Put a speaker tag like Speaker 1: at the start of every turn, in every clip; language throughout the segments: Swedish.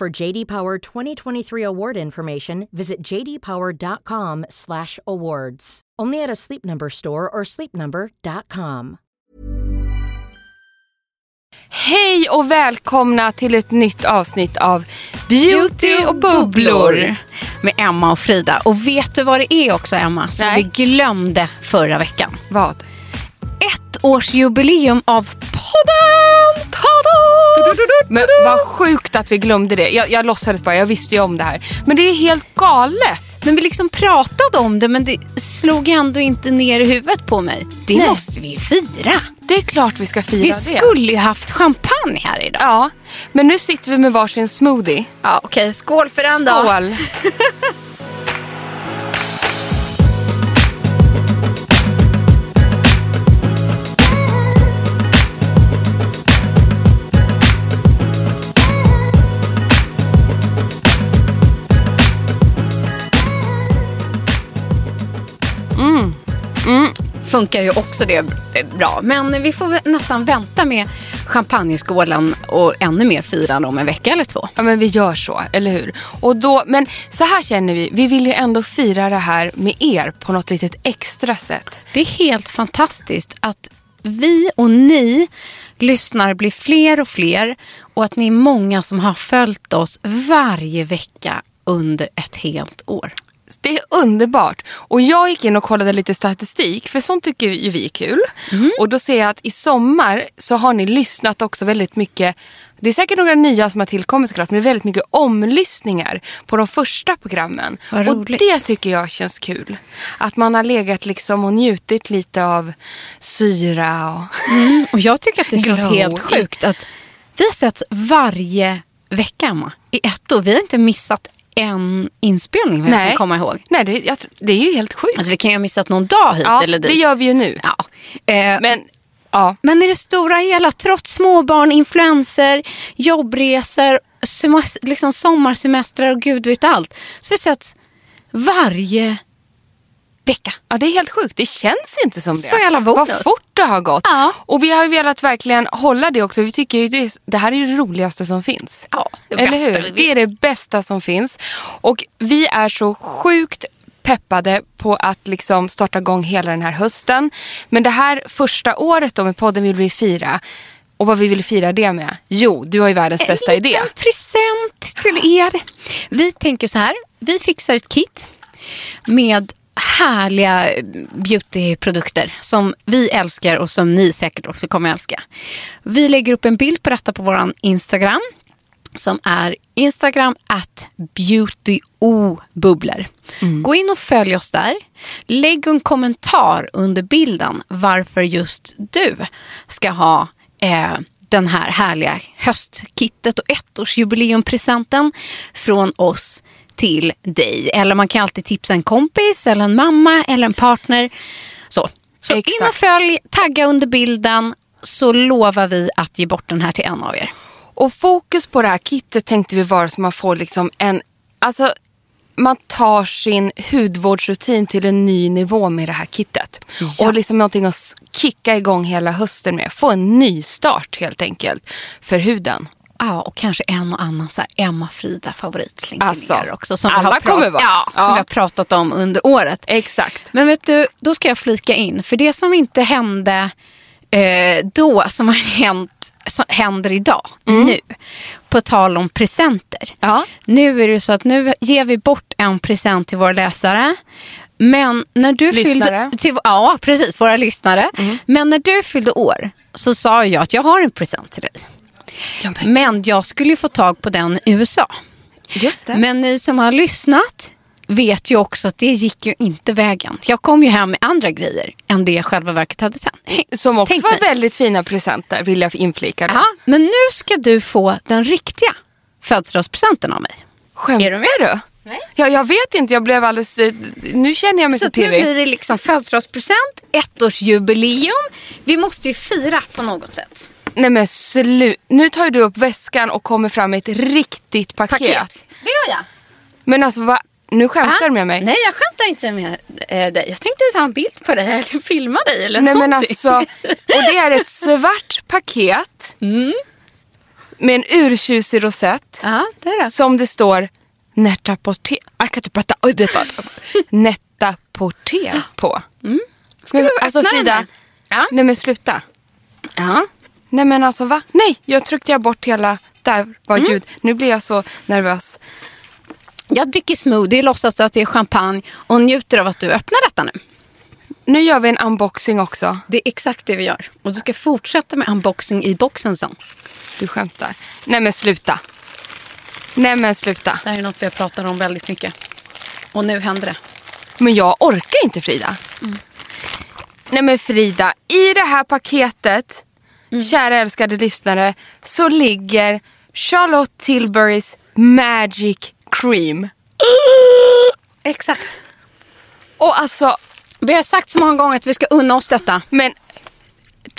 Speaker 1: For JD Power 2023 award information, visit jdpower.com/awards. Only at a Sleep Number store or sleepnumber.com.
Speaker 2: Hej och välkomna till ett nytt avsnitt av Beauty och bubblor.
Speaker 3: Med Emma och Frida. Och vet du vad det är också Emma? Som
Speaker 2: Nej.
Speaker 3: vi glömde förra veckan.
Speaker 2: Vad?
Speaker 3: Ett årsjubileum av podden!
Speaker 2: Tada! Men vad sjukt att vi glömde det. Jag, jag låtsades bara, jag visste ju om det här. Men det är helt galet.
Speaker 3: Men vi liksom pratade om det men det slog ändå inte ner i huvudet på mig. Det
Speaker 2: Nej.
Speaker 3: måste vi ju fira.
Speaker 2: Det är klart vi ska fira
Speaker 3: Vi
Speaker 2: det.
Speaker 3: skulle ju haft champagne här idag.
Speaker 2: Ja, men nu sitter vi med varsin smoothie.
Speaker 3: Ja, Okej, skål för den då.
Speaker 2: Skål!
Speaker 3: Funkar ju också det bra. Men vi får nästan vänta med champagneskålen och ännu mer firande om en vecka eller två.
Speaker 2: Ja men vi gör så, eller hur? Och då, men så här känner vi, vi vill ju ändå fira det här med er på något litet extra sätt.
Speaker 3: Det är helt fantastiskt att vi och ni lyssnar blir fler och fler och att ni är många som har följt oss varje vecka under ett helt år.
Speaker 2: Det är underbart. Och jag gick in och kollade lite statistik, för sånt tycker ju vi är kul. Och då ser jag att i sommar så har ni lyssnat också väldigt mycket. Det är säkert några nya som har tillkommit såklart, men väldigt mycket omlyssningar på de första programmen.
Speaker 3: Vad
Speaker 2: och
Speaker 3: roligt.
Speaker 2: det tycker jag känns kul. Att man har legat liksom och njutit lite av syra och...
Speaker 3: Och jag tycker att det känns
Speaker 2: Glow.
Speaker 3: helt sjukt att vi har sett varje vecka Emma, i ett år. Vi har inte missat en inspelning vad jag
Speaker 2: Nej.
Speaker 3: kan komma ihåg.
Speaker 2: Nej, det, det är ju helt sjukt.
Speaker 3: Alltså vi kan ju ha missat någon dag hit
Speaker 2: ja,
Speaker 3: eller dit.
Speaker 2: det gör vi ju nu.
Speaker 3: Ja. Eh,
Speaker 2: Men, ja.
Speaker 3: Men i det stora hela, trots småbarn, influenser, jobbresor, liksom sommarsemestrar och gud vet allt. Så har vi sett varje vecka.
Speaker 2: Ja, det är helt sjukt. Det känns inte som det.
Speaker 3: Så jävla bonus.
Speaker 2: Vad fort det har gått.
Speaker 3: Ja.
Speaker 2: Och vi har ju velat verkligen hålla det också. Vi tycker ju det, det här är det roligaste som finns.
Speaker 3: Ja, det
Speaker 2: Eller
Speaker 3: bästa
Speaker 2: hur? Det är det bästa som finns. Och vi är så sjukt peppade på att liksom starta igång hela den här hösten. Men det här första året då med podden vill vi fira. Och vad vi vill fira det med? Jo, du har ju världens bästa
Speaker 3: en
Speaker 2: idé.
Speaker 3: liten present till er. Vi tänker så här, vi fixar ett kit med härliga beautyprodukter som vi älskar och som ni säkert också kommer älska. Vi lägger upp en bild på detta på vår Instagram som är Instagram at beautybubblor. Gå in och följ oss där. Lägg en kommentar under bilden varför just du ska ha eh, den här härliga höstkittet och ettårsjubileumpresenten från oss till dig. Eller man kan alltid tipsa en kompis, eller en mamma eller en partner. Så, så in och följ, tagga under bilden så lovar vi att ge bort den här till en av er.
Speaker 2: Och fokus på det här kittet tänkte vi vara så man får liksom en, alltså man tar sin hudvårdsrutin till en ny nivå med det här kittet.
Speaker 3: Ja.
Speaker 2: Och liksom någonting att kicka igång hela hösten med. Få en ny start helt enkelt för huden.
Speaker 3: Ja, och kanske en och annan så här Emma-Frida favorit slinker
Speaker 2: Alltså,
Speaker 3: också. Som
Speaker 2: alla kommer vara.
Speaker 3: Ja, som
Speaker 2: Ja.
Speaker 3: vi har pratat om under året.
Speaker 2: Exakt.
Speaker 3: Men vet du, då ska jag flika in. För det som inte hände eh, då, som har hänt, som händer idag, nu. På tal om presenter.
Speaker 2: Ja.
Speaker 3: Nu är det så att nu ger vi bort en present till våra läsare. Men när du
Speaker 2: Lyssnare.
Speaker 3: fyllde... Till, ja, precis. Våra lyssnare. Men när du fyllde år så sa jag att jag har en present till dig.
Speaker 2: Men,
Speaker 3: jag skulle ju få tag på den i USA.
Speaker 2: just det.
Speaker 3: Men ni som har lyssnat vet ju också att det gick ju inte vägen. Jag kom ju hem med andra grejer än det jag själva verket hade sen.
Speaker 2: Som också
Speaker 3: Tänk
Speaker 2: var
Speaker 3: mig.
Speaker 2: väldigt fina presenter vill jag inflika. Då.
Speaker 3: Ja, men nu ska du få den riktiga födelsedagspresenten av mig.
Speaker 2: Skämtar
Speaker 3: Är du med?
Speaker 2: du?
Speaker 3: Nej.
Speaker 2: Ja, jag vet inte, jag blev alldeles... eh, Nu känner jag mig
Speaker 3: Så
Speaker 2: så,
Speaker 3: att nu
Speaker 2: pirrig.
Speaker 3: blir det liksom födelsedagspresent, ettårsjubileum. Vi måste ju fira på något sätt.
Speaker 2: Nej men slut. Nu tar du upp väskan och kommer fram med ett riktigt paket.
Speaker 3: Det gör jag.
Speaker 2: Men alltså vad, nu skämtar du med mig?
Speaker 3: Nej, jag skämtar inte med eh, dig. Jag tänkte ta en bild på dig eller filma dig eller
Speaker 2: Nej men
Speaker 3: någonting.
Speaker 2: alltså, och det är ett svart paket med en urtjusig rosett
Speaker 3: Ja, det är det.
Speaker 2: som det står Netta Porté. Jag kan inte prata. Netta Porté på.
Speaker 3: Ska
Speaker 2: Men,
Speaker 3: du
Speaker 2: alltså
Speaker 3: öppna den
Speaker 2: Frida,
Speaker 3: här? Ja.
Speaker 2: nej men sluta.
Speaker 3: ja.
Speaker 2: Nej men alltså va? Nej, jag tryckte jag bort hela, där var
Speaker 3: Mm.
Speaker 2: ljud. Nu blir jag så nervös.
Speaker 3: Jag dricker smoothie, låtsas att det är champagne och njuter av att du öppnar detta nu.
Speaker 2: Nu gör vi en unboxing också.
Speaker 3: Det är exakt det vi gör. Och du ska fortsätta med unboxing i boxen sen.
Speaker 2: Du skämtar. Nej men sluta. Nej men sluta.
Speaker 3: Det här är något vi har pratat om väldigt mycket. Och nu händer det.
Speaker 2: Men jag orkar inte Frida. Nej men Frida, i det här paketet, kära älskade lyssnare, så ligger Charlotte Tilburys Magic Cream.
Speaker 3: Exakt.
Speaker 2: Och alltså,
Speaker 3: Vi har sagt så många gånger att vi ska unna oss detta.
Speaker 2: men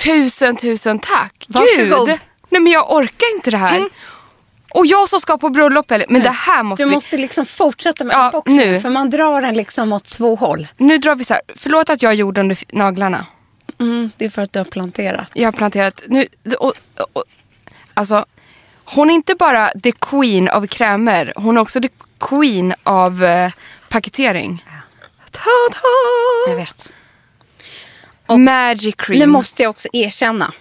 Speaker 2: tusen tusen tack.
Speaker 3: Varsågod.
Speaker 2: Gud. Nej men jag orkar inte det här. Och jag som ska på bröllop, eller, men det här måste
Speaker 3: Du
Speaker 2: vi...
Speaker 3: måste liksom fortsätta med
Speaker 2: Ja,
Speaker 3: unboxing.
Speaker 2: nu.
Speaker 3: För man drar den liksom åt två håll.
Speaker 2: Nu drar vi så här. Förlåt att jag gjorde under naglarna.
Speaker 3: Mm, det är för att du har planterat.
Speaker 2: Jag har planterat. Nu, och, och, alltså, hon är inte bara the queen av krämer. Hon är också the queen av eh, paketering. Ta-da!
Speaker 3: Jag vet.
Speaker 2: Magic cream.
Speaker 3: Nu måste jag också erkänna.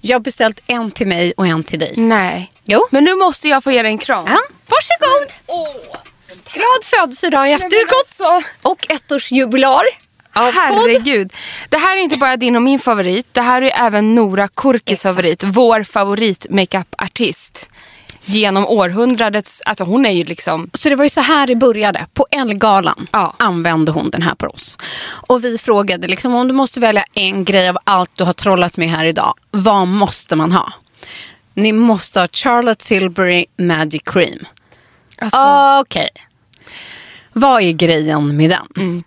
Speaker 3: Jag har beställt en till mig och en till dig.
Speaker 2: Nej.
Speaker 3: Jo.
Speaker 2: Men nu måste jag få ge dig en kram.
Speaker 3: Ja, varsågod. Glad födelsedag i efterskott.
Speaker 2: alltså.
Speaker 3: Och ettårsjubilar.
Speaker 2: Herregud. Det här är inte bara din och min favorit. Det här är även Nora Kurkis favorit. Vår favorit makeup-artist. Genom århundradets... Alltså hon är ju liksom...
Speaker 3: Så det var ju så här det började. På Ellegalan
Speaker 2: Ja.
Speaker 3: använde hon den här på oss. Och vi frågade liksom, om du måste välja en grej av allt du har trollat med här idag. Vad måste man ha? Ni måste ha Charlotte Tilbury Magic Cream.
Speaker 2: Alltså,
Speaker 3: Okej. Vad är grejen med den?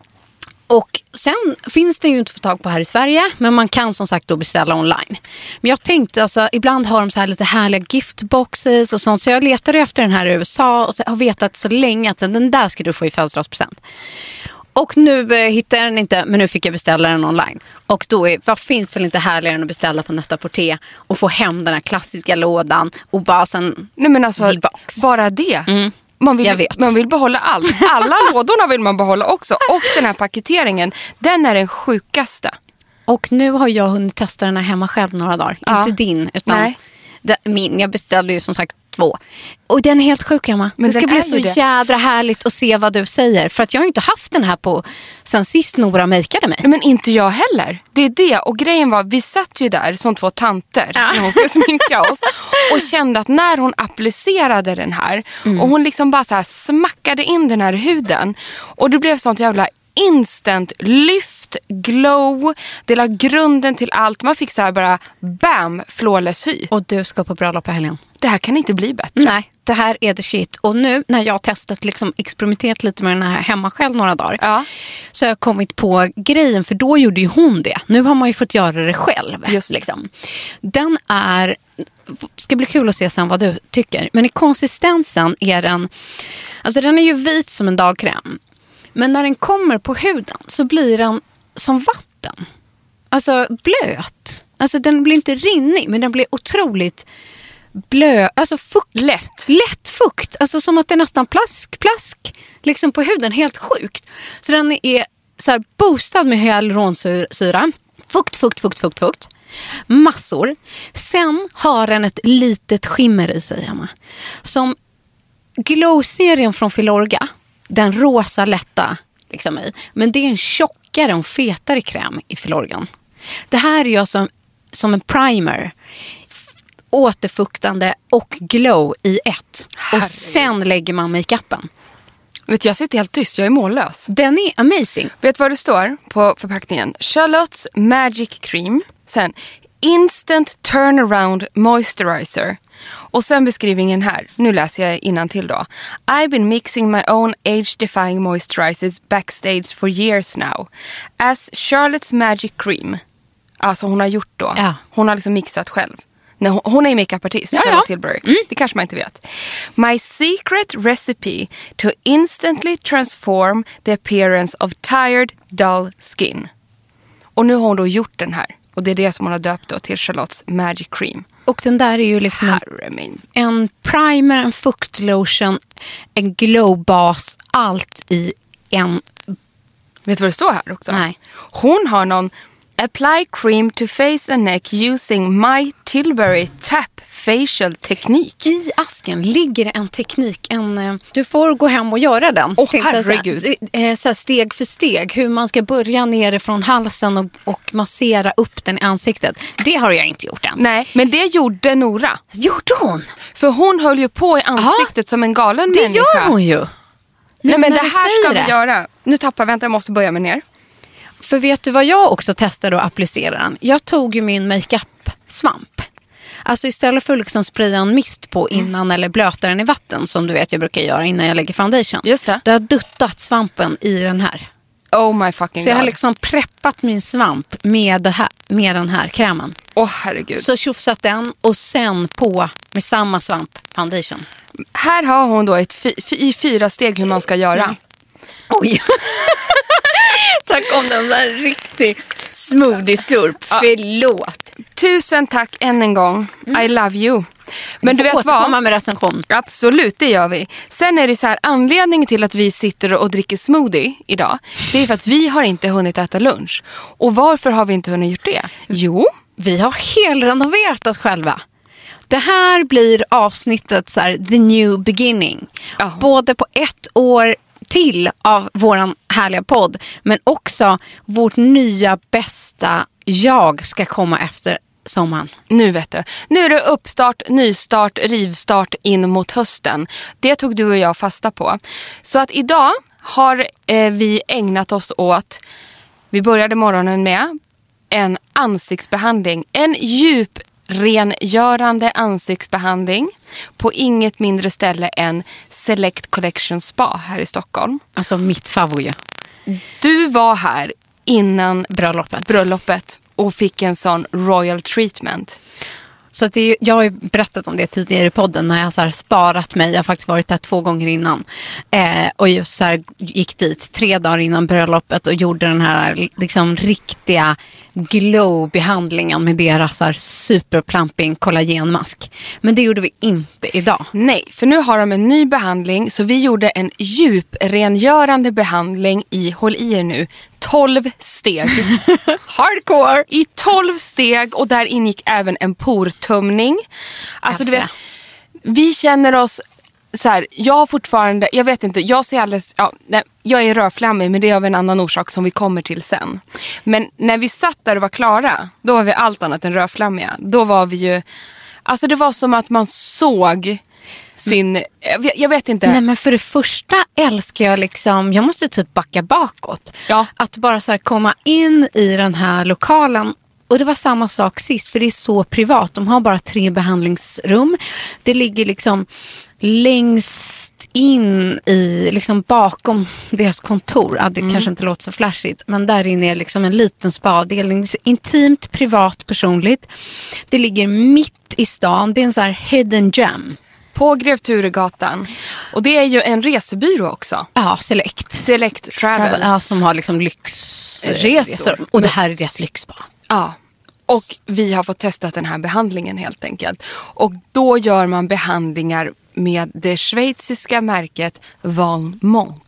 Speaker 3: Och sen finns det ju inte att få tag på här i Sverige, men man kan som sagt då beställa online. Men jag tänkte, alltså, ibland har de så här lite härliga giftboxes och sånt, så jag letade efter den här i USA och så har vetat så länge att den där ska du få i födelsedagspresent. Och nu eh, hittade jag den inte, men nu fick jag beställa den online. Och då är, vad finns väl inte härligare än att beställa på Net-a-Porter och få hem den här klassiska lådan och bara sen
Speaker 2: nej men alltså, bara det. Man vill, man vill behålla allt. Alla lådorna vill man behålla också. Och den här paketeringen, den är den sjukaste.
Speaker 3: Och nu har jag hunnit testa den här hemma själv några dagar.
Speaker 2: Ja.
Speaker 3: Inte din, utan
Speaker 2: Nej.
Speaker 3: min. Jag beställde ju som sagt två. Och den är helt sjuk, Emma.
Speaker 2: Men
Speaker 3: det ska bli så
Speaker 2: det.
Speaker 3: jädra härligt att se vad du säger. För att jag har inte haft den här på sen sist Nora makeade mig.
Speaker 2: Men inte jag heller. Det är det. Och grejen var, vi satt ju där som två tanter
Speaker 3: Ja.
Speaker 2: när hon skulle sminka oss. Och kände att när hon applicerade den här
Speaker 3: Mm.
Speaker 2: och hon liksom bara så här smackade in den här huden. Och det blev sånt jävla instant lyft, glow. Det la grunden till allt. Man fick så här bara bam, flawless hy.
Speaker 3: Och du ska på bröllop i helgen.
Speaker 2: Det här kan inte bli bättre.
Speaker 3: Nej, det här är the shit. Och nu när jag har testat, liksom, experimenterat lite med den här hemma själv några dagar.
Speaker 2: Ja.
Speaker 3: Så har jag kommit på grejen, för då gjorde ju hon det. Nu har man ju fått göra det själv.
Speaker 2: Just.
Speaker 3: Liksom. Den är, ska bli kul att se sen vad du tycker. Men i konsistensen är den, alltså den är ju vit som en dagkräm. Men när den kommer på huden så blir den som vatten. Alltså blöt. Alltså den blir inte rinnig men den blir otroligt blö, alltså fukt.
Speaker 2: Lätt.
Speaker 3: Lätt fukt. Alltså som att det är nästan plask, plask liksom på huden. Helt sjukt. Så den är så här boostad med hyaluronsyra. Fukt, fukt, fukt, fukt, fukt. Massor. Sen har den ett litet skimmer i sig, Emma. Som Glow-serien från Filorga, den rosa lätta liksom i. Men det är en tjockare och fetare kräm i Filorgan. Det här är jag som, som en primer. Återfuktande och glow i ett. Och
Speaker 2: Herregud.
Speaker 3: sen lägger man makeupen.
Speaker 2: Vet jag sitter helt tyst, jag är mållös.
Speaker 3: Den är amazing.
Speaker 2: Vet du vad det står på förpackningen? Charlottes Magic Cream. Sen Instant Turnaround Moisturizer. Och sen beskrivningen här. Nu läser jag till då. I've been mixing my own age-defying moisturizers backstage for years now. As Charlotte's Magic Cream. Alltså hon har gjort då.
Speaker 3: Ja.
Speaker 2: Hon har liksom mixat själv. Nej, hon, hon är ju makeupartist,
Speaker 3: Ja, ja.
Speaker 2: Charlotte Tilbury. Det kanske man inte vet. My secret recipe to instantly transform the appearance of tired, dull skin. Och nu har hon då gjort den här. Och det är det som hon har döpt då till Charlottes Magic Cream.
Speaker 3: Och den där är ju liksom en, en primer, en fuktlotion, en glowbas. Allt i en...
Speaker 2: Vet du vad det står här också?
Speaker 3: Nej.
Speaker 2: Hon har någon Apply cream to face and neck using My Tilbury Tap Facial teknik.
Speaker 3: I asken ligger det en teknik. En, eh, du får gå hem och göra den.
Speaker 2: Åh,
Speaker 3: Tänkte jag säga.
Speaker 2: herregud.
Speaker 3: Eh, Så här steg för steg. Hur man ska börja nerifrån halsen och, och massera upp den i ansiktet. Det har jag inte gjort än.
Speaker 2: Nej, men det gjorde Nora.
Speaker 3: Gjorde hon?
Speaker 2: För hon höll ju på i ansiktet som en galen
Speaker 3: Det
Speaker 2: människa.
Speaker 3: gör hon ju. Nu
Speaker 2: Nej, men det här ska vi
Speaker 3: det.
Speaker 2: göra. Nu tappar jag, vänta jag måste böja mig ner.
Speaker 3: För vet du vad jag också testade att applicera den? Jag tog ju min makeup-svamp. Alltså istället för att liksom spraya en mist på
Speaker 2: Mm.
Speaker 3: innan eller blöta den i vatten som du vet jag brukar göra innan jag lägger foundation.
Speaker 2: Just det.
Speaker 3: Då har jag duttat svampen i den här.
Speaker 2: Oh my fucking
Speaker 3: Så jag har
Speaker 2: god.
Speaker 3: liksom preppat min svamp med, här, med den här krämen.
Speaker 2: Åh herregud.
Speaker 3: Så tjofsat den och sen på med samma svamp foundation.
Speaker 2: Här har hon då ett i fyra steg hur man ska göra.
Speaker 3: Oj. Tack om den där riktig smoothie-slurp. Förlåt.
Speaker 2: Tusen tack än en gång. I love you. Men du vet
Speaker 3: återkomma
Speaker 2: vad?
Speaker 3: med recension.
Speaker 2: Absolut, det gör vi. Sen är det så här, anledningen till att vi sitter och dricker smoothie idag, det är för att vi har inte hunnit äta lunch. Och varför har vi inte hunnit gjort det? Jo,
Speaker 3: Vi har helrenoverat oss själva. Det här blir avsnittet så här, the new beginning.
Speaker 2: Ja.
Speaker 3: Både på ett år till av våran härliga podd. Men också vårt nya bästa jag ska komma efter sommaren.
Speaker 2: nu vet du. Nu är det uppstart, nystart, rivstart in mot hösten. Det tog du och jag fasta på. Så att idag har eh, vi ägnat oss åt, vi började morgonen med en ansiktsbehandling. En djup djuprengörande ansiktsbehandling på inget mindre ställe än Select Collection Spa här i Stockholm.
Speaker 3: Alltså mitt favorit.
Speaker 2: Du var här innan
Speaker 3: Bröllopet.
Speaker 2: bröllopet och fick en sån royal treatment.
Speaker 3: Så att det är, jag har ju berättat om det tidigare i podden när jag så sparat mig. Jag har faktiskt varit där två gånger innan. Eh, och just så här gick dit tre dagar innan bröllopet och gjorde den här liksom riktiga glow-behandlingen med deras så här superplumping kollagenmask. Men det gjorde vi inte idag.
Speaker 2: Nej, för nu har de en ny behandling så vi gjorde en djuprengörande behandling i, håll i er nu, 12 steg.
Speaker 3: Hardcore!
Speaker 2: I 12 steg och där ingick även en portömning. Alltså du vet, vi känner oss så här, jag har fortfarande, jag vet inte, jag ser alldeles, ja, nej, jag är rödflammig men det är av en annan orsak som vi kommer till sen. Men när vi satt där och var klara, då var vi allt annat än rödflammiga. Då var vi ju, alltså det var som att man såg sin, jag vet, inte.
Speaker 3: Nej men för det första älskar jag liksom, jag måste typ backa bakåt.
Speaker 2: Ja.
Speaker 3: Att bara så komma in i den här lokalen. Och det var samma sak sist för det är så privat. De har bara tre behandlingsrum. Det ligger liksom längst in i, liksom bakom deras kontor. Ja, det kanske inte låter så flashigt, men där inne är liksom en liten spaavdelning. Så Intimt, privat, personligt. Det ligger mitt i stan. Det är en sån här hidden gem.
Speaker 2: På Grev Turegatan. Och det är ju en resebyrå också.
Speaker 3: Ja, Select.
Speaker 2: Select Travel.
Speaker 3: Ja, som har liksom lyxresor.
Speaker 2: Resor.
Speaker 3: Och det här är deras lyxspa.
Speaker 2: Ja. Och vi har fått testa den här behandlingen helt enkelt. Och då gör man behandlingar med det schweiziska märket Valmont.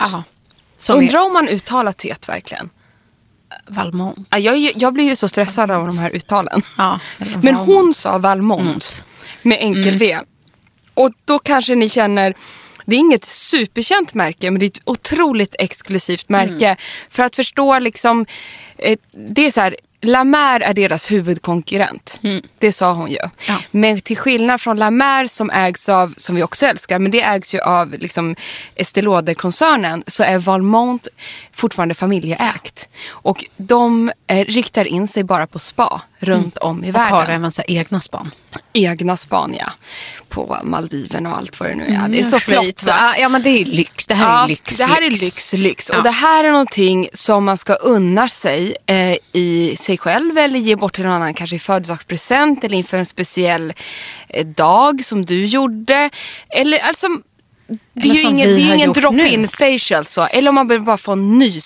Speaker 3: Som
Speaker 2: Undrar
Speaker 3: är
Speaker 2: om man uttalar T verkligen.
Speaker 3: Valmont.
Speaker 2: Ja, Jag, jag blir ju så stressad av de här uttalen.
Speaker 3: Ja,
Speaker 2: Men hon sa Valmont med enkel V. Och då kanske ni känner, det är inget superkänt märke men det är ett otroligt exklusivt märke. För att förstå liksom, eh, det är så här, La Mer är deras huvudkonkurrent. Det sa hon ju.
Speaker 3: Ja.
Speaker 2: Men till skillnad från La Mer som ägs av, som vi också älskar, men det ägs ju av liksom Estée Lauder-koncernen så är Valmont fortfarande familjeägt. Och de eh, riktar in sig bara på spa runt om i
Speaker 3: Och har
Speaker 2: världen
Speaker 3: även så egna span.
Speaker 2: egna Spania på Maldiverna och allt vad det nu är. Det är så flott va?
Speaker 3: Ja, ja, men det är lyx. Det här
Speaker 2: Ja,
Speaker 3: är lyx.
Speaker 2: det här är lyx, lyx.
Speaker 3: Ja.
Speaker 2: Och det här är någonting som man ska unna sig eh, i sig själv eller ge bort till någon annan, kanske i födelsedagspresent eller inför en speciell eh, dag som du gjorde. Eller alltså, det är ingen, det är
Speaker 3: har
Speaker 2: ingen drop-in facial så. Eller om man behöver bara få en ny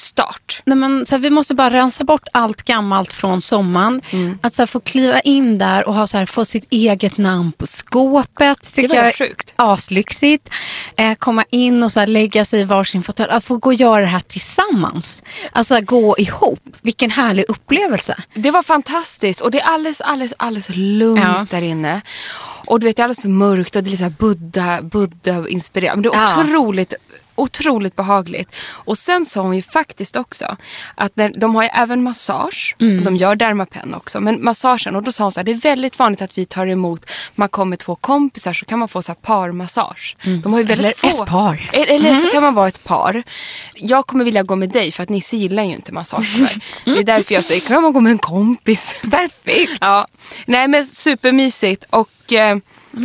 Speaker 3: Nej, men, så här, vi måste bara rensa bort allt gammalt från sommaren.
Speaker 2: Mm.
Speaker 3: Att så här, få kliva in där och ha, så här, få sitt eget namn på skåpet. tycker
Speaker 2: var
Speaker 3: jag
Speaker 2: sjukt.
Speaker 3: Aslyxigt. Eh, komma in och så lägga sig i varsin fåtölj. Att få gå och göra det här tillsammans. Alltså gå ihop. Vilken härlig upplevelse.
Speaker 2: Det var fantastiskt och det är alldeles, alldeles, alldeles lugnt
Speaker 3: Ja.
Speaker 2: där inne. Och du vet, det är alldeles mörkt och det är lite så här Buddha, Buddha-inspirerat. Men det är
Speaker 3: Ja.
Speaker 2: otroligt, otroligt behagligt. Och sen sa hon ju faktiskt också att när, de har ju även massage.
Speaker 3: Mm.
Speaker 2: Och de gör Dermapen också. Men massagen, och då sa hon så här, det är väldigt vanligt att vi tar emot, man kommer två kompisar så kan man få så här parmassage. De har ju väldigt
Speaker 3: Mm. Eller
Speaker 2: få.
Speaker 3: ett par.
Speaker 2: Eller, eller så kan man vara ett par. Jag kommer vilja gå med dig för att Nisse gillar ju inte massage tyvärr. Det är därför jag säger, kan man gå med en kompis?
Speaker 3: Perfekt.
Speaker 2: Ja, nej men supermysigt och eh,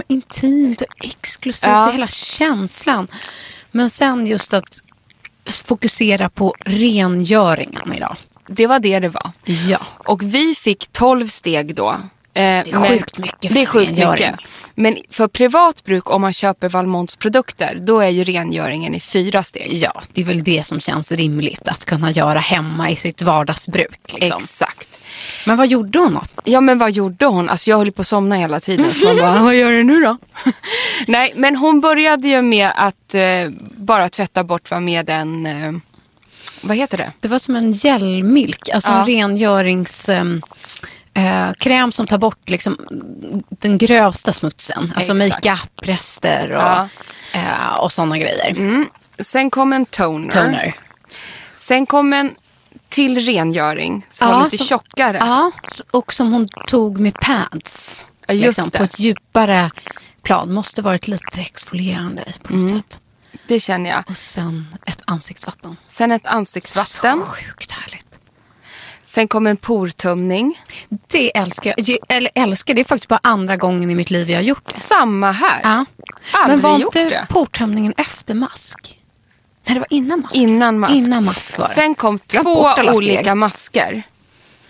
Speaker 3: intimt och exklusivt
Speaker 2: Ja.
Speaker 3: och hela känslan. Men sen just att fokusera på rengöringen idag.
Speaker 2: det var det det var.
Speaker 3: Ja.
Speaker 2: Och vi fick 12 steg då. Det
Speaker 3: är sjukt mycket
Speaker 2: Det är sjukt mycket. Men för privat bruk om man köper Valmonts produkter då är ju rengöringen i fyra steg.
Speaker 3: Ja, det är väl det som känns rimligt att kunna göra hemma i sitt vardagsbruk. Liksom.
Speaker 2: Exakt.
Speaker 3: Men vad gjorde hon då?
Speaker 2: Ja men vad gjorde hon? Alltså jag höll på att somna hela tiden. Så man bara, vad gör du nu då? Nej men hon började ju med att eh, bara tvätta bort va, med en, eh, vad heter det?
Speaker 3: Det var som en gelmilk, alltså
Speaker 2: Ja.
Speaker 3: en rengörings... ehm, eh, kräm som tar bort liksom, den grövsta smutsen. Alltså
Speaker 2: Exakt.
Speaker 3: makeup-rester och,
Speaker 2: Ja.
Speaker 3: eh, och sådana grejer.
Speaker 2: Sen kom en toner.
Speaker 3: Toner.
Speaker 2: Sen kom en till rengöring som var lite
Speaker 3: som-
Speaker 2: tjockare.
Speaker 3: Ja, och som hon tog med pads.
Speaker 2: Ja, just
Speaker 3: liksom. På ett djupare plan. Måste varit lite exfolierande i på något
Speaker 2: Mm.
Speaker 3: sätt.
Speaker 2: Det känner jag.
Speaker 3: Och sen ett ansiktsvatten.
Speaker 2: Sen ett ansiktsvatten.
Speaker 3: Så sjukt härligt.
Speaker 2: Sen kom en portumning.
Speaker 3: Det älskar jag. Eller älskar, det är faktiskt bara andra gången i mitt liv jag har gjort det.
Speaker 2: Samma här.
Speaker 3: Ja.
Speaker 2: Aldrig
Speaker 3: Men var
Speaker 2: gjort
Speaker 3: inte
Speaker 2: det.
Speaker 3: portömningen efter mask? Nej, det var innan mask.
Speaker 2: Innan mask.
Speaker 3: Innan mask var det.
Speaker 2: Sen kom två olika masker.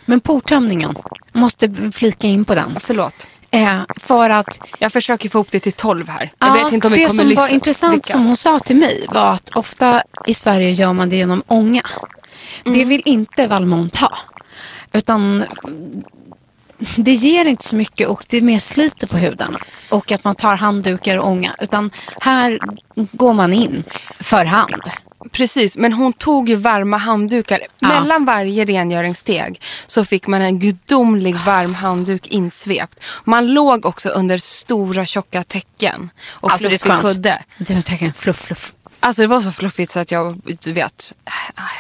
Speaker 3: Men portömningen, måste flika in på den.
Speaker 2: Förlåt.
Speaker 3: Eh, för att
Speaker 2: Jag försöker få ihop det till 12 här. Jag
Speaker 3: Ja,
Speaker 2: vet inte om vi
Speaker 3: det
Speaker 2: kommer
Speaker 3: som var intressant
Speaker 2: lyckas.
Speaker 3: som hon sa till mig var att ofta i Sverige gör man det genom ånga. Det
Speaker 2: Mm.
Speaker 3: vill inte Valmont ha. Utan det ger inte så mycket och det är mer sliter på huden. Och att man tar handdukar och ånga. Utan här går man in för hand.
Speaker 2: Precis, men hon tog ju varma handdukar.
Speaker 3: Ja.
Speaker 2: Mellan varje rengöringssteg så fick man en gudomlig varm handduk insvept. Man låg också under stora tjocka täcken och
Speaker 3: Alltså, det är
Speaker 2: fluffig
Speaker 3: skönt.
Speaker 2: kudde.
Speaker 3: Du fluff fluff.
Speaker 2: Alltså det var så fluffigt så att jag, du vet.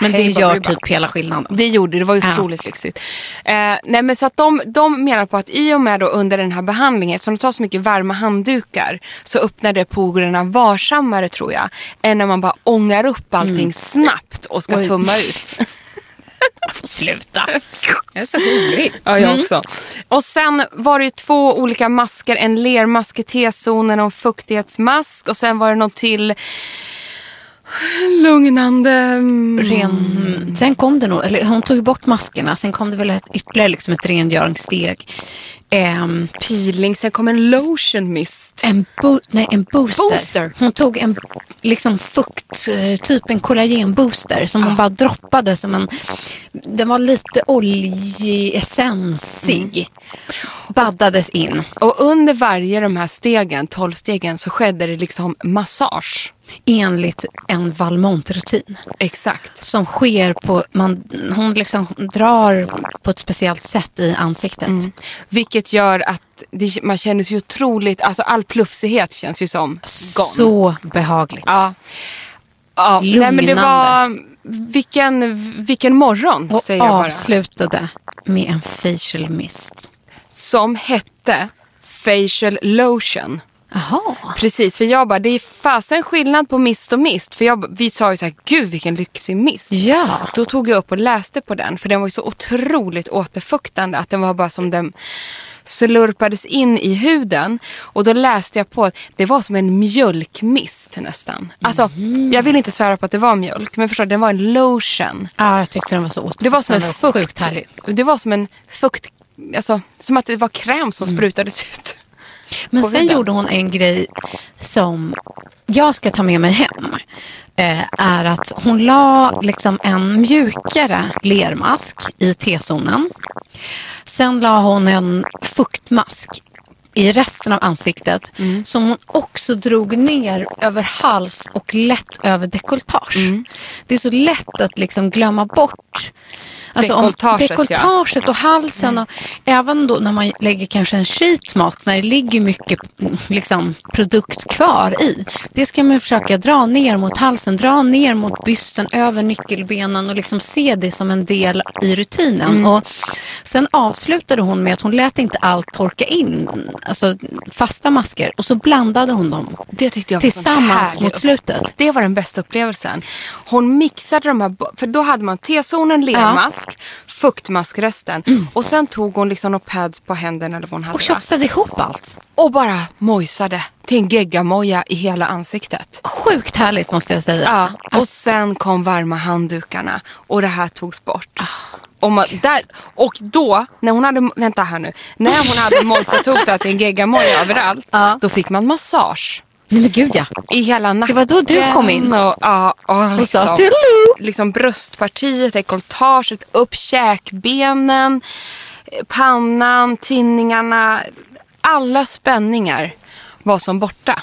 Speaker 3: Men det gör
Speaker 2: baberiba.
Speaker 3: typ hela skillnaden.
Speaker 2: Det gjorde det, var
Speaker 3: Ja.
Speaker 2: otroligt lyxigt. Eh, nej men så att de, de menar på att i och med då under den här behandlingen, eftersom de tar så mycket varma handdukar, så öppnar det porerna varsammare tror jag, än när man bara ångar upp allting snabbt och ska
Speaker 3: Mm. Oj.
Speaker 2: tumma ut.
Speaker 3: Sluta. Jag är så hungrig.
Speaker 2: Ja, jag också. Och sen var det ju två olika masker. En lermask i T-zonen och en fuktighetsmask. Och sen var det någon till lugnande... mm,
Speaker 3: Ren, sen kom det nog, eller hon tog bort maskerna, sen kom det väl ett, ytterligare liksom ett rengöringssteg. Ehm,
Speaker 2: peeling. Sen kom en lotion mist.
Speaker 3: en, bo, nej, en booster.
Speaker 2: Booster.
Speaker 3: Hon tog en liksom fukt, eh, typ en kollagenbooster som hon bara droppade som en, den var lite oljeessensig.
Speaker 2: Mm.
Speaker 3: Baddades in.
Speaker 2: Och under varje de här stegen, 12 stegen, så skedde det liksom massage.
Speaker 3: Enligt en Valmont-rutin.
Speaker 2: Exakt.
Speaker 3: Som sker på, man, hon liksom drar på ett speciellt sätt i ansiktet.
Speaker 2: Vilket gör att det, man känner sig otroligt, alltså all plufsighet känns ju som gone.
Speaker 3: Så behagligt.
Speaker 2: Ja. ja. Nej, men det
Speaker 3: Lugnande.
Speaker 2: var, vilken, vilken morgon
Speaker 3: Och
Speaker 2: säger jag bara.
Speaker 3: avslutade med en facial mist.
Speaker 2: Som hette facial lotion.
Speaker 3: Jaha.
Speaker 2: Precis, för jag bara, det är fasen skillnad på mist och mist. För jag, vi sa ju så här, gud vilken lyxig mist.
Speaker 3: Ja.
Speaker 2: Då tog jag upp och läste på den, för den var ju så otroligt återfuktande att den var bara som den slurpades in i huden. Och då läste jag på att det var som en mjölkmist nästan. Alltså, jag vill inte svära på att det var mjölk, men förstå, den var en lotion.
Speaker 3: ja, jag tyckte den var så
Speaker 2: Det var som en
Speaker 3: återfuktande och
Speaker 2: fukt.
Speaker 3: Sjukt härlig.
Speaker 2: Det var som en fukt, alltså som att det var kräm som sprutades ut.
Speaker 3: Men sen
Speaker 2: huden.
Speaker 3: gjorde hon en grej som jag ska ta med mig hem. Eh, är att hon la liksom en mjukare lermask i T-zonen. Sen la hon en fuktmask i resten av ansiktet som hon också drog ner över hals och lätt över dekolletage. Det är så lätt att liksom glömma bort Alltså om
Speaker 2: Dekolletaget, ja.
Speaker 3: och halsen. Och även då när man lägger kanske en sheet mask när det ligger mycket liksom, produkt kvar i. Det ska man försöka dra ner mot halsen, dra ner mot bysten, över nyckelbenen och liksom se det som en del i rutinen.
Speaker 2: Mm.
Speaker 3: Och sen avslutade hon med att hon lät inte allt torka in, alltså fasta masker. Och så blandade hon dem
Speaker 2: Det tyckte jag
Speaker 3: tillsammans mot slutet.
Speaker 2: Det var den bästa upplevelsen. Hon mixade de här, för då hade man T-zonen, lermask, fuktmaskresten och sen tog hon liksom några pads på händerna eller vad hon hade.
Speaker 3: Och
Speaker 2: va?
Speaker 3: tjofsade ihop allt.
Speaker 2: och bara mojsade till en geggamoja i hela ansiktet.
Speaker 3: Sjukt härligt måste jag säga.
Speaker 2: Ja, och sen kom varma handdukarna och det här togs bort. Och, man, där, och då, när hon hade, vänta här nu, när hon hade mojsat till en geggamoja överallt, då fick man massage.
Speaker 3: Nej men gud ja.
Speaker 2: I hela nacken.
Speaker 3: Det var då du kom in.
Speaker 2: Och, ja, och liksom,
Speaker 3: "Toodaloo."
Speaker 2: liksom bröstpartiet, dekolletaget, upp käkbenen, pannan, tinningarna. Alla spänningar var som borta.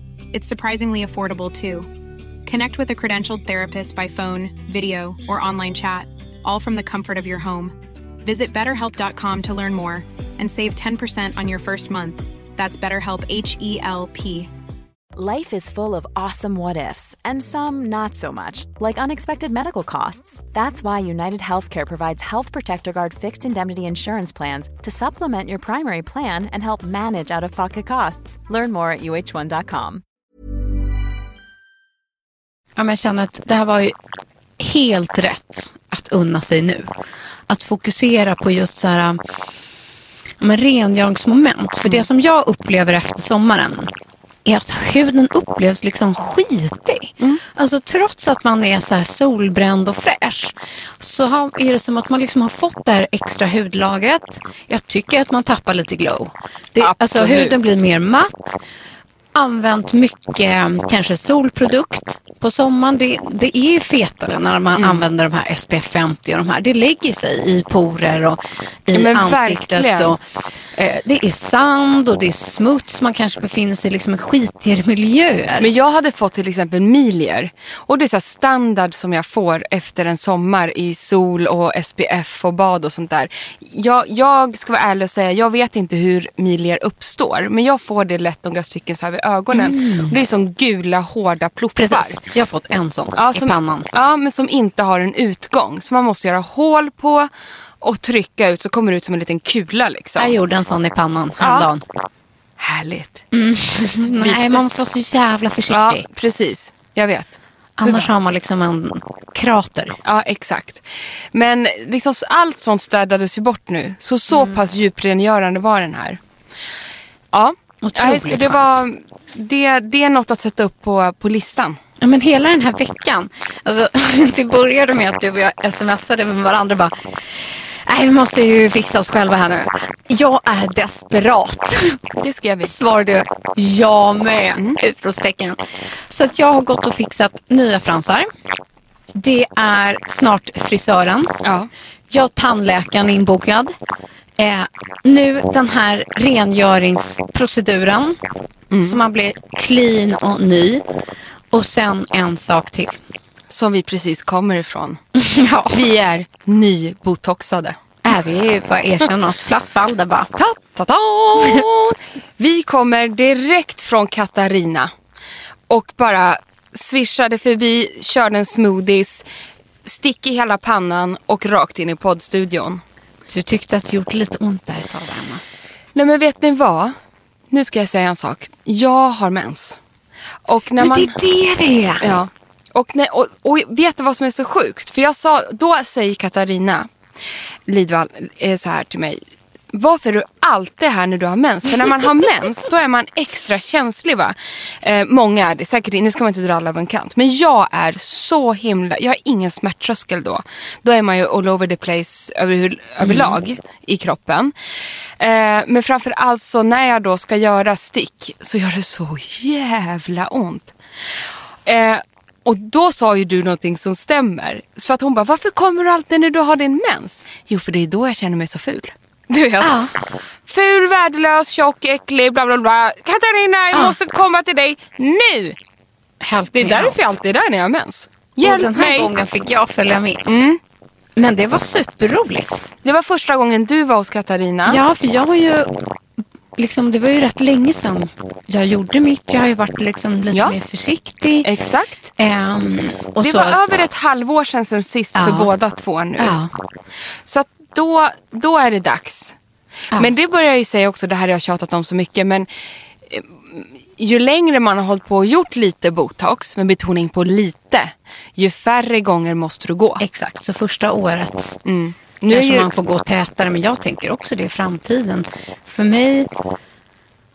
Speaker 4: It's surprisingly affordable too. Connect with a credentialed therapist by phone, video, or online chat, all from the comfort of your home. Visit betterhelp.com to learn more and save 10% on your first month. That's BetterHelp H E L P.
Speaker 5: Life is full of awesome what ifs, and some not so much, like unexpected medical costs. That's why United Healthcare provides Health Protector Guard fixed indemnity insurance plans to supplement your primary plan and help manage out of pocket costs. Learn more at uh1.com.
Speaker 3: Ja, men jag känner att det här var ju helt rätt att unna sig nu. Att fokusera på just så här, men rengöringsmoment. För det som jag upplever efter sommaren är att huden upplevs liksom skitig. Alltså trots att man är så solbränd och fräsch så har, är det som att man liksom har fått det här extra hudlagret. Jag tycker att man tappar lite glow. Det, alltså huden blir mer matt. Använt mycket kanske solprodukt på sommaren. Det, det är ju fetare när man
Speaker 2: Mm.
Speaker 3: använder de här SPF 50 och de här. Det lägger sig i porer och i
Speaker 2: Ja,
Speaker 3: ansiktet.
Speaker 2: verkligen.
Speaker 3: Och, eh, det är sand och det är smuts. Man kanske befinner sig liksom i skitigare miljöer.
Speaker 2: Men jag hade fått till exempel milier. Och det är så standard som jag får efter en sommar i sol och SPF och bad och sånt där. Jag, jag ska vara ärlig och säga, jag vet inte hur milier uppstår. Men jag får det lätt några stycken så här ögonen. Och det är som gula hårda ploppar.
Speaker 3: Precis, jag har fått en sån
Speaker 2: Ja,
Speaker 3: i
Speaker 2: som,
Speaker 3: pannan.
Speaker 2: Ja, men som inte har en utgång. Så man måste göra hål på och trycka ut så kommer det ut som en liten kula liksom.
Speaker 3: Jag gjorde en sån i pannan häromdagen.
Speaker 2: Härligt.
Speaker 3: Nej, man måste vara så jävla försiktig.
Speaker 2: Ja, precis. Jag vet.
Speaker 3: Annars har man liksom en krater.
Speaker 2: Ja, exakt. Men liksom, allt sånt städades ju bort nu. Så så
Speaker 3: Mm.
Speaker 2: pass djuprengörande var den här. Ja,
Speaker 3: Otroligt
Speaker 2: Nej, så det, var, det, det är något att sätta upp på, på listan.
Speaker 3: Ja, men hela den här veckan. Alltså, det började med att du och jag smsade med varandra. Bara, Nej, vi måste ju fixa oss själva här nu. Jag är desperat.
Speaker 2: Det skrev vi.
Speaker 3: Svarade jag med. Utropstecken. Så att jag har gått och fixat nya fransar. Det är snart frisören.
Speaker 2: Ja.
Speaker 3: Jag har tandläkaren inbokad. Eh, nu den här rengöringsproceduren. Så man blir clean och ny. Och sen en sak till.
Speaker 2: Som vi precis kommer ifrån.
Speaker 3: ja,
Speaker 2: Vi är nybotoxade.
Speaker 3: är vi bara erkänna oss platt fall där bara.
Speaker 2: Ta, ta, ta. Vi kommer direkt från Katarina och bara swishade förbi, körde en smoothies, stick i hela pannan och rakt in i poddstudion.
Speaker 3: Du tyckte att det gjorde lite ont där ett tag där hemma.
Speaker 2: Nej men vet ni vad? Nu ska jag säga en sak. Jag har mens. Och när
Speaker 3: Men
Speaker 2: man...
Speaker 3: det är det det är.
Speaker 2: Ja. Och, när, och, och vet du vad som är så sjukt? För jag sa, då säger Katarina Lidvall eh, så här till mig. Varför är du alltid här när du har mens? För när man har mens då är man extra känslig va? Eh, många är det säkert, nu ska man inte dra alla över en kant. Men jag är så himla, jag har ingen smärttröskel då. Då är man ju all over the place över, överlag i kroppen. Eh, men framför allt så när jag då ska göra stick så gör det så jävla ont. Eh, och då sa ju du någonting som stämmer. Så att hon bara, varför kommer du alltid när du har din mens? Jo, för det är då jag känner mig så ful. Du vet.
Speaker 3: Ja.
Speaker 2: Ful, värdelös, tjock, äcklig, bla bla bla. Katarina, jag
Speaker 3: Ja.
Speaker 2: måste komma till dig nu.
Speaker 3: Help
Speaker 2: Det är därför jag alltid är där när jag har mens.
Speaker 3: Och
Speaker 2: Hjälp
Speaker 3: den här
Speaker 2: mig.
Speaker 3: gången fick jag följa med.
Speaker 2: Mm.
Speaker 3: Men det var superroligt.
Speaker 2: Det var första gången du var hos Katarina.
Speaker 3: Ja, för jag har ju... Liksom, det var ju rätt länge sedan jag gjorde mitt. Jag har ju varit liksom lite
Speaker 2: Ja.
Speaker 3: mer försiktig.
Speaker 2: Exakt.
Speaker 3: Och
Speaker 2: Det
Speaker 3: så,
Speaker 2: var över ett halvår sedan sen sist för
Speaker 3: Ja.
Speaker 2: båda två nu.
Speaker 3: Ja.
Speaker 2: Så då, då är det dags.
Speaker 3: Ja.
Speaker 2: Men det börjar jag ju säga också, det här har jag tjatat om så mycket. Men eh, ju längre man har hållit på och gjort lite botox, med betoning på lite, ju färre gånger måste du gå.
Speaker 3: Exakt, så första året
Speaker 2: Mm. Nu
Speaker 3: kanske
Speaker 2: ju,
Speaker 3: man får gå tätare. Men jag tänker också det i framtiden. För mig...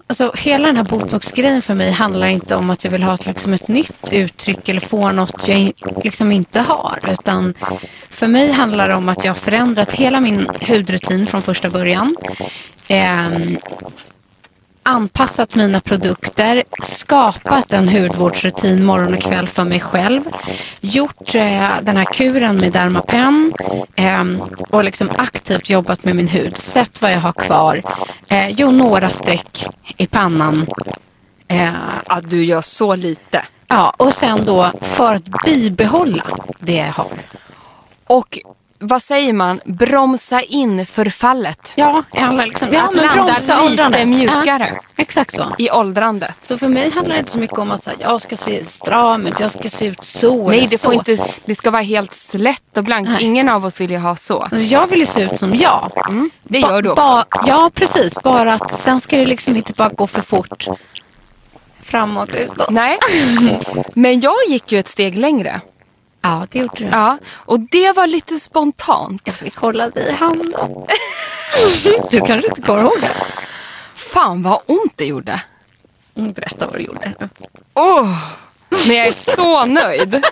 Speaker 3: Alltså, hela den här botoxgrejen för mig handlar inte om att jag vill ha ett, liksom, ett nytt uttryck eller få något jag in, liksom inte har. Utan för mig handlar det om att jag har förändrat hela min hudrutin från första början. Eh, anpassat mina produkter, skapat en hudvårdsrutin morgon och kväll för mig själv, gjort eh, den här kuren med Dermapen eh, och liksom aktivt jobbat med min hud, sett vad jag har kvar, eh, gjort några streck i pannan. Eh,
Speaker 2: att du gör så lite.
Speaker 3: ja, och sen då för att bibehålla det jag har.
Speaker 2: Och vad säger man? Bromsa in förfallet.
Speaker 3: Ja, alla liksom, ja
Speaker 2: Att landa
Speaker 3: bromsa
Speaker 2: lite mjukare.
Speaker 3: Ja, exakt så.
Speaker 2: I åldrandet.
Speaker 3: Så för mig handlar det inte så mycket om att så här, jag ska se stram ut, jag ska se ut så
Speaker 2: Nej,
Speaker 3: eller
Speaker 2: det,
Speaker 3: så.
Speaker 2: får inte, det ska vara helt slätt och blankt.
Speaker 3: Nej.
Speaker 2: Ingen av oss vill ju ha så.
Speaker 3: Alltså, jag vill ju se ut som jag.
Speaker 2: Det
Speaker 3: Ba-
Speaker 2: gör du också.
Speaker 3: ba- ja, precis. Bara att sen ska det liksom inte bara gå för fort. Framåt, utåt.
Speaker 2: Nej, men jag gick ju ett steg längre.
Speaker 3: Ja, det gjorde du.
Speaker 2: Ja, och det var lite spontant.
Speaker 3: Jag fick hålla dig i handen. du kanske inte kommer ihåg det?
Speaker 2: Fan vad ont det gjorde.
Speaker 3: Mm, berätta vad du gjorde.
Speaker 2: Åh, men jag är så nöjd.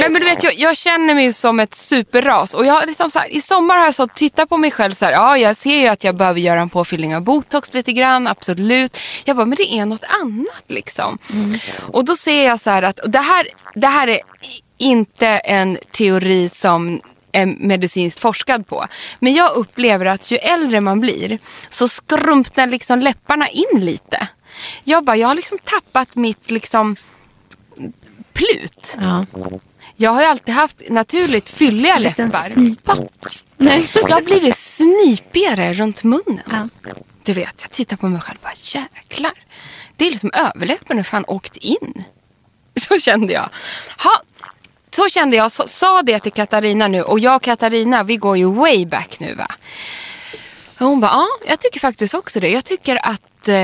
Speaker 2: Nej, men du vet, jag, jag känner mig som ett superras. Och jag, liksom så här, I sommar har jag så tittat på mig själv. Så här, ja, jag ser ju att jag behöver göra en påfyllning av botox lite grann. Absolut. Jag bara, men det är något annat liksom. Och då ser jag så här att det, här, det här är inte en teori som är medicinskt forskad på. Men jag upplever att ju äldre man blir så skrumpnar liksom läpparna in lite. Jag bara, jag har liksom tappat mitt liksom plut.
Speaker 3: Ja.
Speaker 2: Jag har ju alltid haft naturligt fylliga
Speaker 3: En
Speaker 2: läppar.
Speaker 3: snipa. Nej.
Speaker 2: Jag har blivit snipigare runt munnen.
Speaker 3: Ja.
Speaker 2: Du vet, jag tittar på mig själv och bara jäklar. Det är liksom överläppen har fan åkt in. Så kände jag. Ha, så kände jag, så, sa det till Katarina nu och jag och Katarina vi går ju way back nu va. Och hon bara, ja jag tycker faktiskt också det. Jag tycker att eh,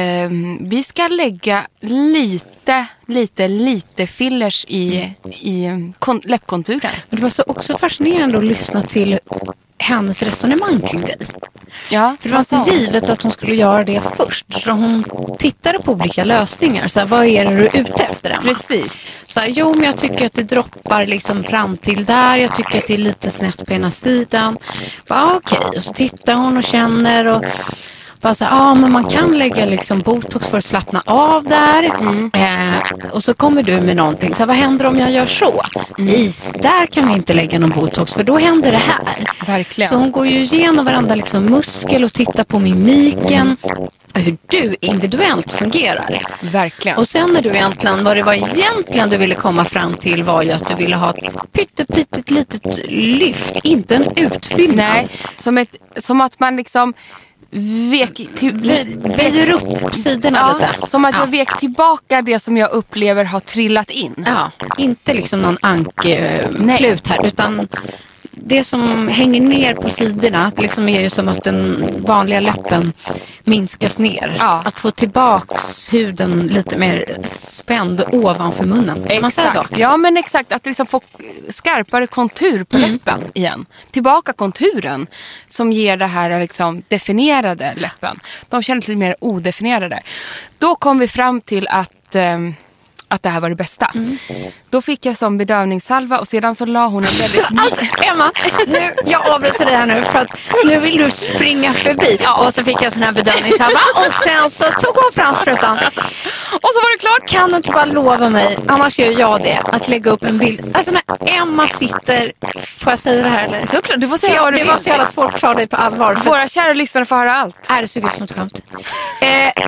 Speaker 2: vi ska lägga lite, lite, lite fillers i, i ehm, kon, läppkonturen.
Speaker 3: Men det var så också fascinerande att lyssna till hennes resonemang kring dig.
Speaker 2: Ja,
Speaker 3: För det var inte givet att hon skulle göra det först. Så hon tittade på olika lösningar. Så här, vad är det du är ute efter Emma?
Speaker 2: Precis.
Speaker 3: Så här, jo, men jag tycker att det droppar liksom fram till där. Jag tycker att det är lite snett på ena sidan. Okej, och så tittar hon och känner. Och bara så här, ja, men man kan lägga liksom botox för att slappna av där. Eh, och så kommer du med någonting. Så här, vad händer om jag gör så? Nej, där kan vi inte lägga någon botox för då händer det här.
Speaker 2: Verkligen.
Speaker 3: Så hon går ju igenom varenda liksom muskel och tittar på mimiken. Hur du individuellt fungerar.
Speaker 2: Verkligen.
Speaker 3: Och sen när du egentligen, vad det var egentligen du ville komma fram till var ju att du ville ha ett pyttepyttet litet lyft, inte en utfyllnad.
Speaker 2: Nej, som, ett, som att man liksom vek till,
Speaker 3: väjer upp sidorna
Speaker 2: ja,
Speaker 3: lite.
Speaker 2: Som att
Speaker 3: ja.
Speaker 2: jag vek tillbaka det som jag upplever har trillat in.
Speaker 3: Ja, inte liksom någon anklut här utan det som hänger ner på sidorna det liksom är ju som att den vanliga läppen minskas ner.
Speaker 2: Ja.
Speaker 3: Att få tillbaks huden lite mer spänd ovanför munnen. Kan man säga så?
Speaker 2: Ja men exakt, att liksom få skarpare kontur på
Speaker 3: Mm.
Speaker 2: läppen igen. Tillbaka konturen som ger det här liksom definierade läppen. De känns lite mer odefinierade. Då kom vi fram till att ehm, att det här var det bästa.
Speaker 3: Mm.
Speaker 2: Då fick jag som bedövningssalva och sedan så la hon en väldigt...
Speaker 3: Alltså Emma, nu, jag avbryter dig här nu för att nu vill du springa förbi. Och så fick jag sån här bedövningssalva och sen så tog hon fram sprutan.
Speaker 2: och så var det klart!
Speaker 3: Kan du inte bara lova mig, annars gör jag det, att lägga upp en bild. Alltså när Emma sitter, får jag säga det här eller?
Speaker 2: Såklart, du får säga
Speaker 3: jag,
Speaker 2: vad du
Speaker 3: det
Speaker 2: vill.
Speaker 3: var så jävla svårt att ta dig på allvar.
Speaker 2: Våra kära lyssnare får höra allt.
Speaker 3: är det såg ut som ett skämt? Eh,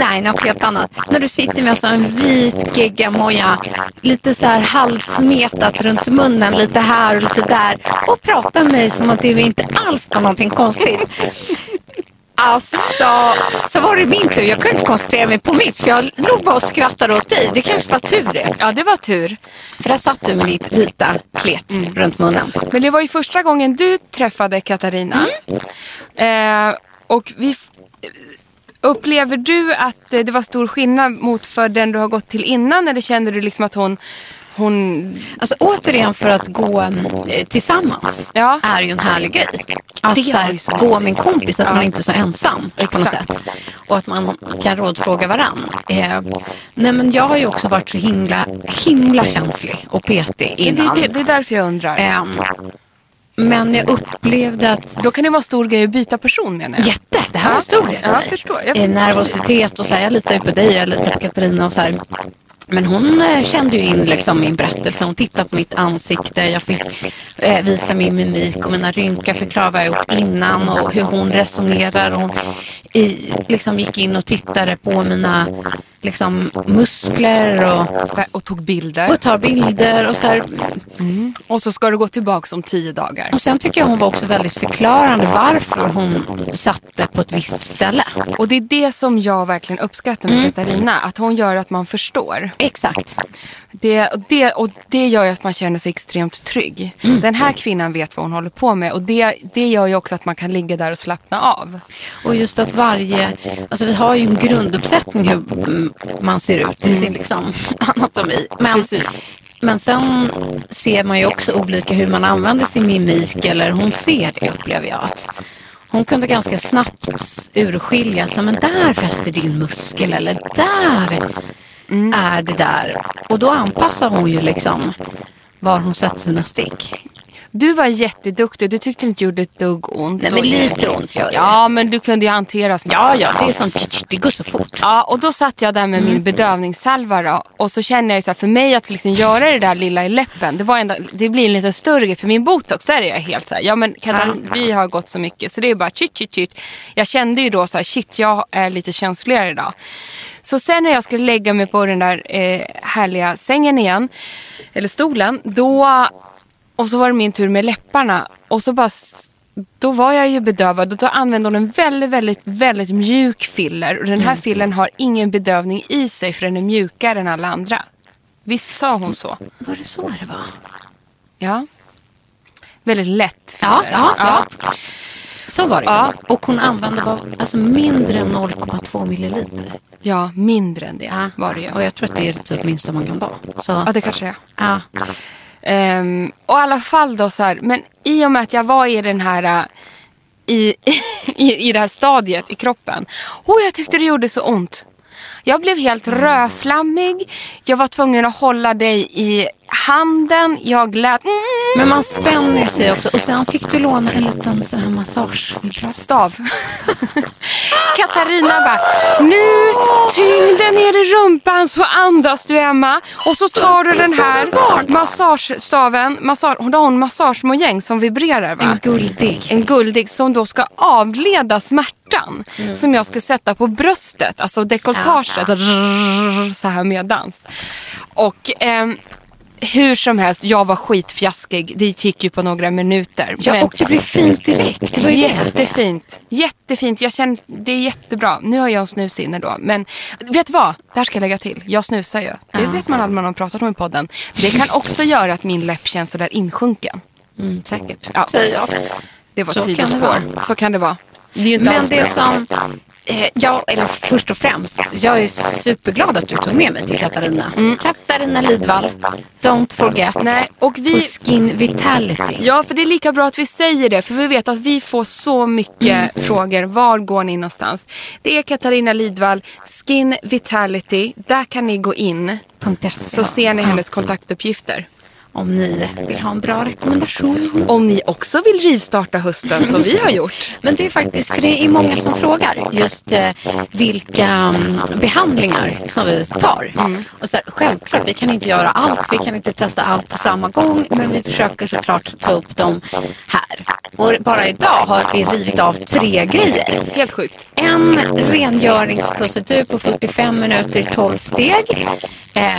Speaker 3: nej, något helt annat. När du sitter med en vit geggamoja, lite så här halvsmetat runt munnen, lite här och lite där. Och pratar med mig som att det inte alls var någonting konstigt. Alltså, så var det min tur. Jag kunde inte koncentrera mig på mitt för jag låg bara och skrattade åt dig. Det kanske var tur det.
Speaker 2: Ja, det var tur.
Speaker 3: För där satt du med ditt vita klet runt munnen.
Speaker 2: Men det var ju första gången du träffade Katarina. Eh, och vi... Upplever du att eh, det var stor skillnad mot för den du har gått till innan? Eller kände du liksom att hon... hon
Speaker 3: Alltså återigen för att gå eh, tillsammans
Speaker 2: Ja.
Speaker 3: är ju en härlig grej. Att
Speaker 2: Det
Speaker 3: här, gå med en kompis, att
Speaker 2: Ja.
Speaker 3: man inte är så ensam på något
Speaker 2: Exakt.
Speaker 3: sätt. Och att man kan rådfråga varann. Eh, nej men jag har ju också varit så himla, himla känslig och petig
Speaker 2: det,
Speaker 3: innan.
Speaker 2: det, det är därför jag undrar.
Speaker 3: Ehm, men jag upplevde att
Speaker 2: Då kan det vara stor grej att byta person menar jag.
Speaker 3: Jätte, det här var en stor grej för
Speaker 2: Ja,
Speaker 3: mig.
Speaker 2: jag förstår. Jag
Speaker 3: Eh. Nervositet och så här, jag litar ju på dig, jag litar på Katarina och så här. Men hon eh, kände ju in liksom min berättelse. Hon tittade på mitt ansikte. Jag fick eh, visa min mimik och mina rynkor. Förklara vad jag gjort innan och hur hon resonerar. Hon i, liksom gick in och tittade på mina liksom, muskler och,
Speaker 2: Och tog bilder.
Speaker 3: och tar bilder och så här.
Speaker 2: Och så ska du gå tillbaka om tio dagar.
Speaker 3: Och sen tycker jag hon var också väldigt förklarande varför hon satte på ett visst ställe.
Speaker 2: Och det är det som jag verkligen uppskattar med Katarina. Att hon gör att man förstår.
Speaker 3: Exakt.
Speaker 2: Det, och, det, och det gör ju att man känner sig extremt trygg. Den här kvinnan vet vad hon håller på med. Och det, det gör ju också att man kan ligga där och slappna av.
Speaker 3: Och just att varje, alltså vi har ju en grunduppsättning hur mm, man ser ut i sin liksom anatomi. Men,
Speaker 2: Precis.
Speaker 3: men sen ser man ju också olika hur man använder sin mimik eller hon ser det upplever jag. Att hon kunde ganska snabbt urskilja att men där fäster din muskel eller där är det där. Och då anpassar hon ju liksom var hon sätter sina stick.
Speaker 2: Du var jätteduktig. Du tyckte inte gjorde ett dugg ont.
Speaker 3: Nej men lite ont gör det.
Speaker 2: Ja, men du kunde ju hantera smärtan.
Speaker 3: Ja, ja, det är som det går så fort.
Speaker 2: Ja, och då satt jag där med min bedövningssalva då, och så känner jag så här, för mig att liksom göra det där lilla i läppen, det, var ändå, det blir en lite större grej. För min botox, där är jag helt så här, ja men Katalin, vi har gått så mycket så det är bara chit chit chit. Jag kände ju då så här, shit jag är lite känsligare idag. Så sen när jag skulle lägga mig på den där eh, härliga sängen igen, eller stolen, då och så var det min tur med läpparna. Och så bara, då var jag ju bedövad. Och då använde hon en väldigt, väldigt, väldigt mjuk filler. Och den här fillern har ingen bedövning i sig för den är mjukare än alla andra. Visst sa hon så?
Speaker 3: Var det så det var?
Speaker 2: Ja. Väldigt lätt filler.
Speaker 3: Ja, ja, ja. Så var det
Speaker 2: Ja.
Speaker 3: Och hon använde var, alltså mindre än 0,2 milliliter.
Speaker 2: Ja, mindre än det var det ju.
Speaker 3: Och jag tror att det är typ minsta man kan ta. Så,
Speaker 2: Ja, det kanske det är.
Speaker 3: ja.
Speaker 2: Um, och i alla fall då så här, men i och med att jag var i den här äh, i, i, i det här stadiet i kroppen. Oh, jag tyckte det gjorde så ont. Jag blev helt rödflammig. Jag var tvungen att hålla dig i handen. Jag lät...
Speaker 3: Men man spänner sig också. Och sen fick du låna en liten sån här massagevibrat.
Speaker 2: Stav. Katarina bara, nu tyngden ner i rumpan så andas du Emma. Och så tar du den här massagestaven. Massage, hon har en massagemojäng som vibrerar va?
Speaker 3: En guldig.
Speaker 2: en guldig som då ska avleda smärtan. Som jag ska sätta på bröstet, alltså dekolletaget. Rrrr, Så här medans. Och ehm, hur som helst, jag var skitfjaskig. Det gick ju på några minuter.
Speaker 3: Ja,
Speaker 2: Men-
Speaker 3: och det blev fint direkt. Det var det.
Speaker 2: Jättefint. Jättefint. Jag känner, det är jättebra. Nu har jag en snusinne då. Men vet du vad? Det här ska jag lägga till. Jag snusar ju. Det vet man aldrig man har pratat om i podden. Det kan också göra att min läpp känns sådär insjunken.
Speaker 3: Mm, säkert,
Speaker 2: Ja.
Speaker 3: säger jag.
Speaker 2: Det var ett
Speaker 3: Så kan det
Speaker 2: sidospår.
Speaker 3: vara.
Speaker 2: Så kan det vara. Det är ju inte
Speaker 3: Men det som... Eh, ja, eller först och främst, jag är superglad att du tog med mig till Katarina. Katarina Lidvall, Don't forget.
Speaker 2: Mm. Nej, och vi-
Speaker 3: På Skin Vitality.
Speaker 2: Ja, för det är lika bra att vi säger det. För vi vet att vi får så mycket frågor. Var går ni någonstans? Det är Katarina Lidvall, Skin Vitality. Där kan ni gå in. Så ser ni hennes kontaktuppgifter.
Speaker 3: Om ni vill ha en bra rekommendation.
Speaker 2: Om ni också vill rivstarta hösten som vi har gjort.
Speaker 3: Men det är faktiskt, för det är många som frågar just eh, vilka mm, behandlingar som vi tar. Och så här, självklart, vi kan inte göra allt, vi kan inte testa allt på samma gång, men vi försöker såklart ta upp dem här. Och bara idag har vi rivit av tre grejer.
Speaker 2: Helt sjukt.
Speaker 3: En rengöringsprocedur på 45 minuter i 12 steg. Eh,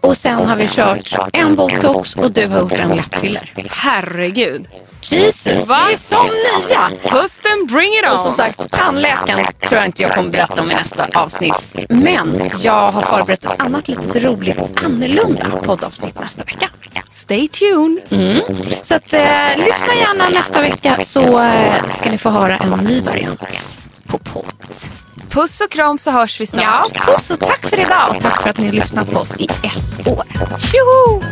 Speaker 3: och sen har vi kört en botox och du har gjort en läppfiller.
Speaker 2: Herregud.
Speaker 3: Jesus,
Speaker 2: Va?
Speaker 3: vi är som nya!
Speaker 2: Hösten, bring it on!
Speaker 3: Och som sagt, tandläkaren tror jag inte jag kommer berätta om i nästa avsnitt. Men jag har förberett ett annat lite roligt annorlunda poddavsnitt nästa vecka.
Speaker 2: Stay tuned.
Speaker 3: Mm. Så att, eh, lyssna gärna nästa vecka så eh, ska ni få höra en ny variant på podd.
Speaker 2: Puss och kram så hörs vi snart.
Speaker 3: Ja, puss och tack för idag och tack för att ni har lyssnat på oss i ett år.
Speaker 2: Tjoho!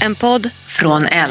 Speaker 6: En podd från L.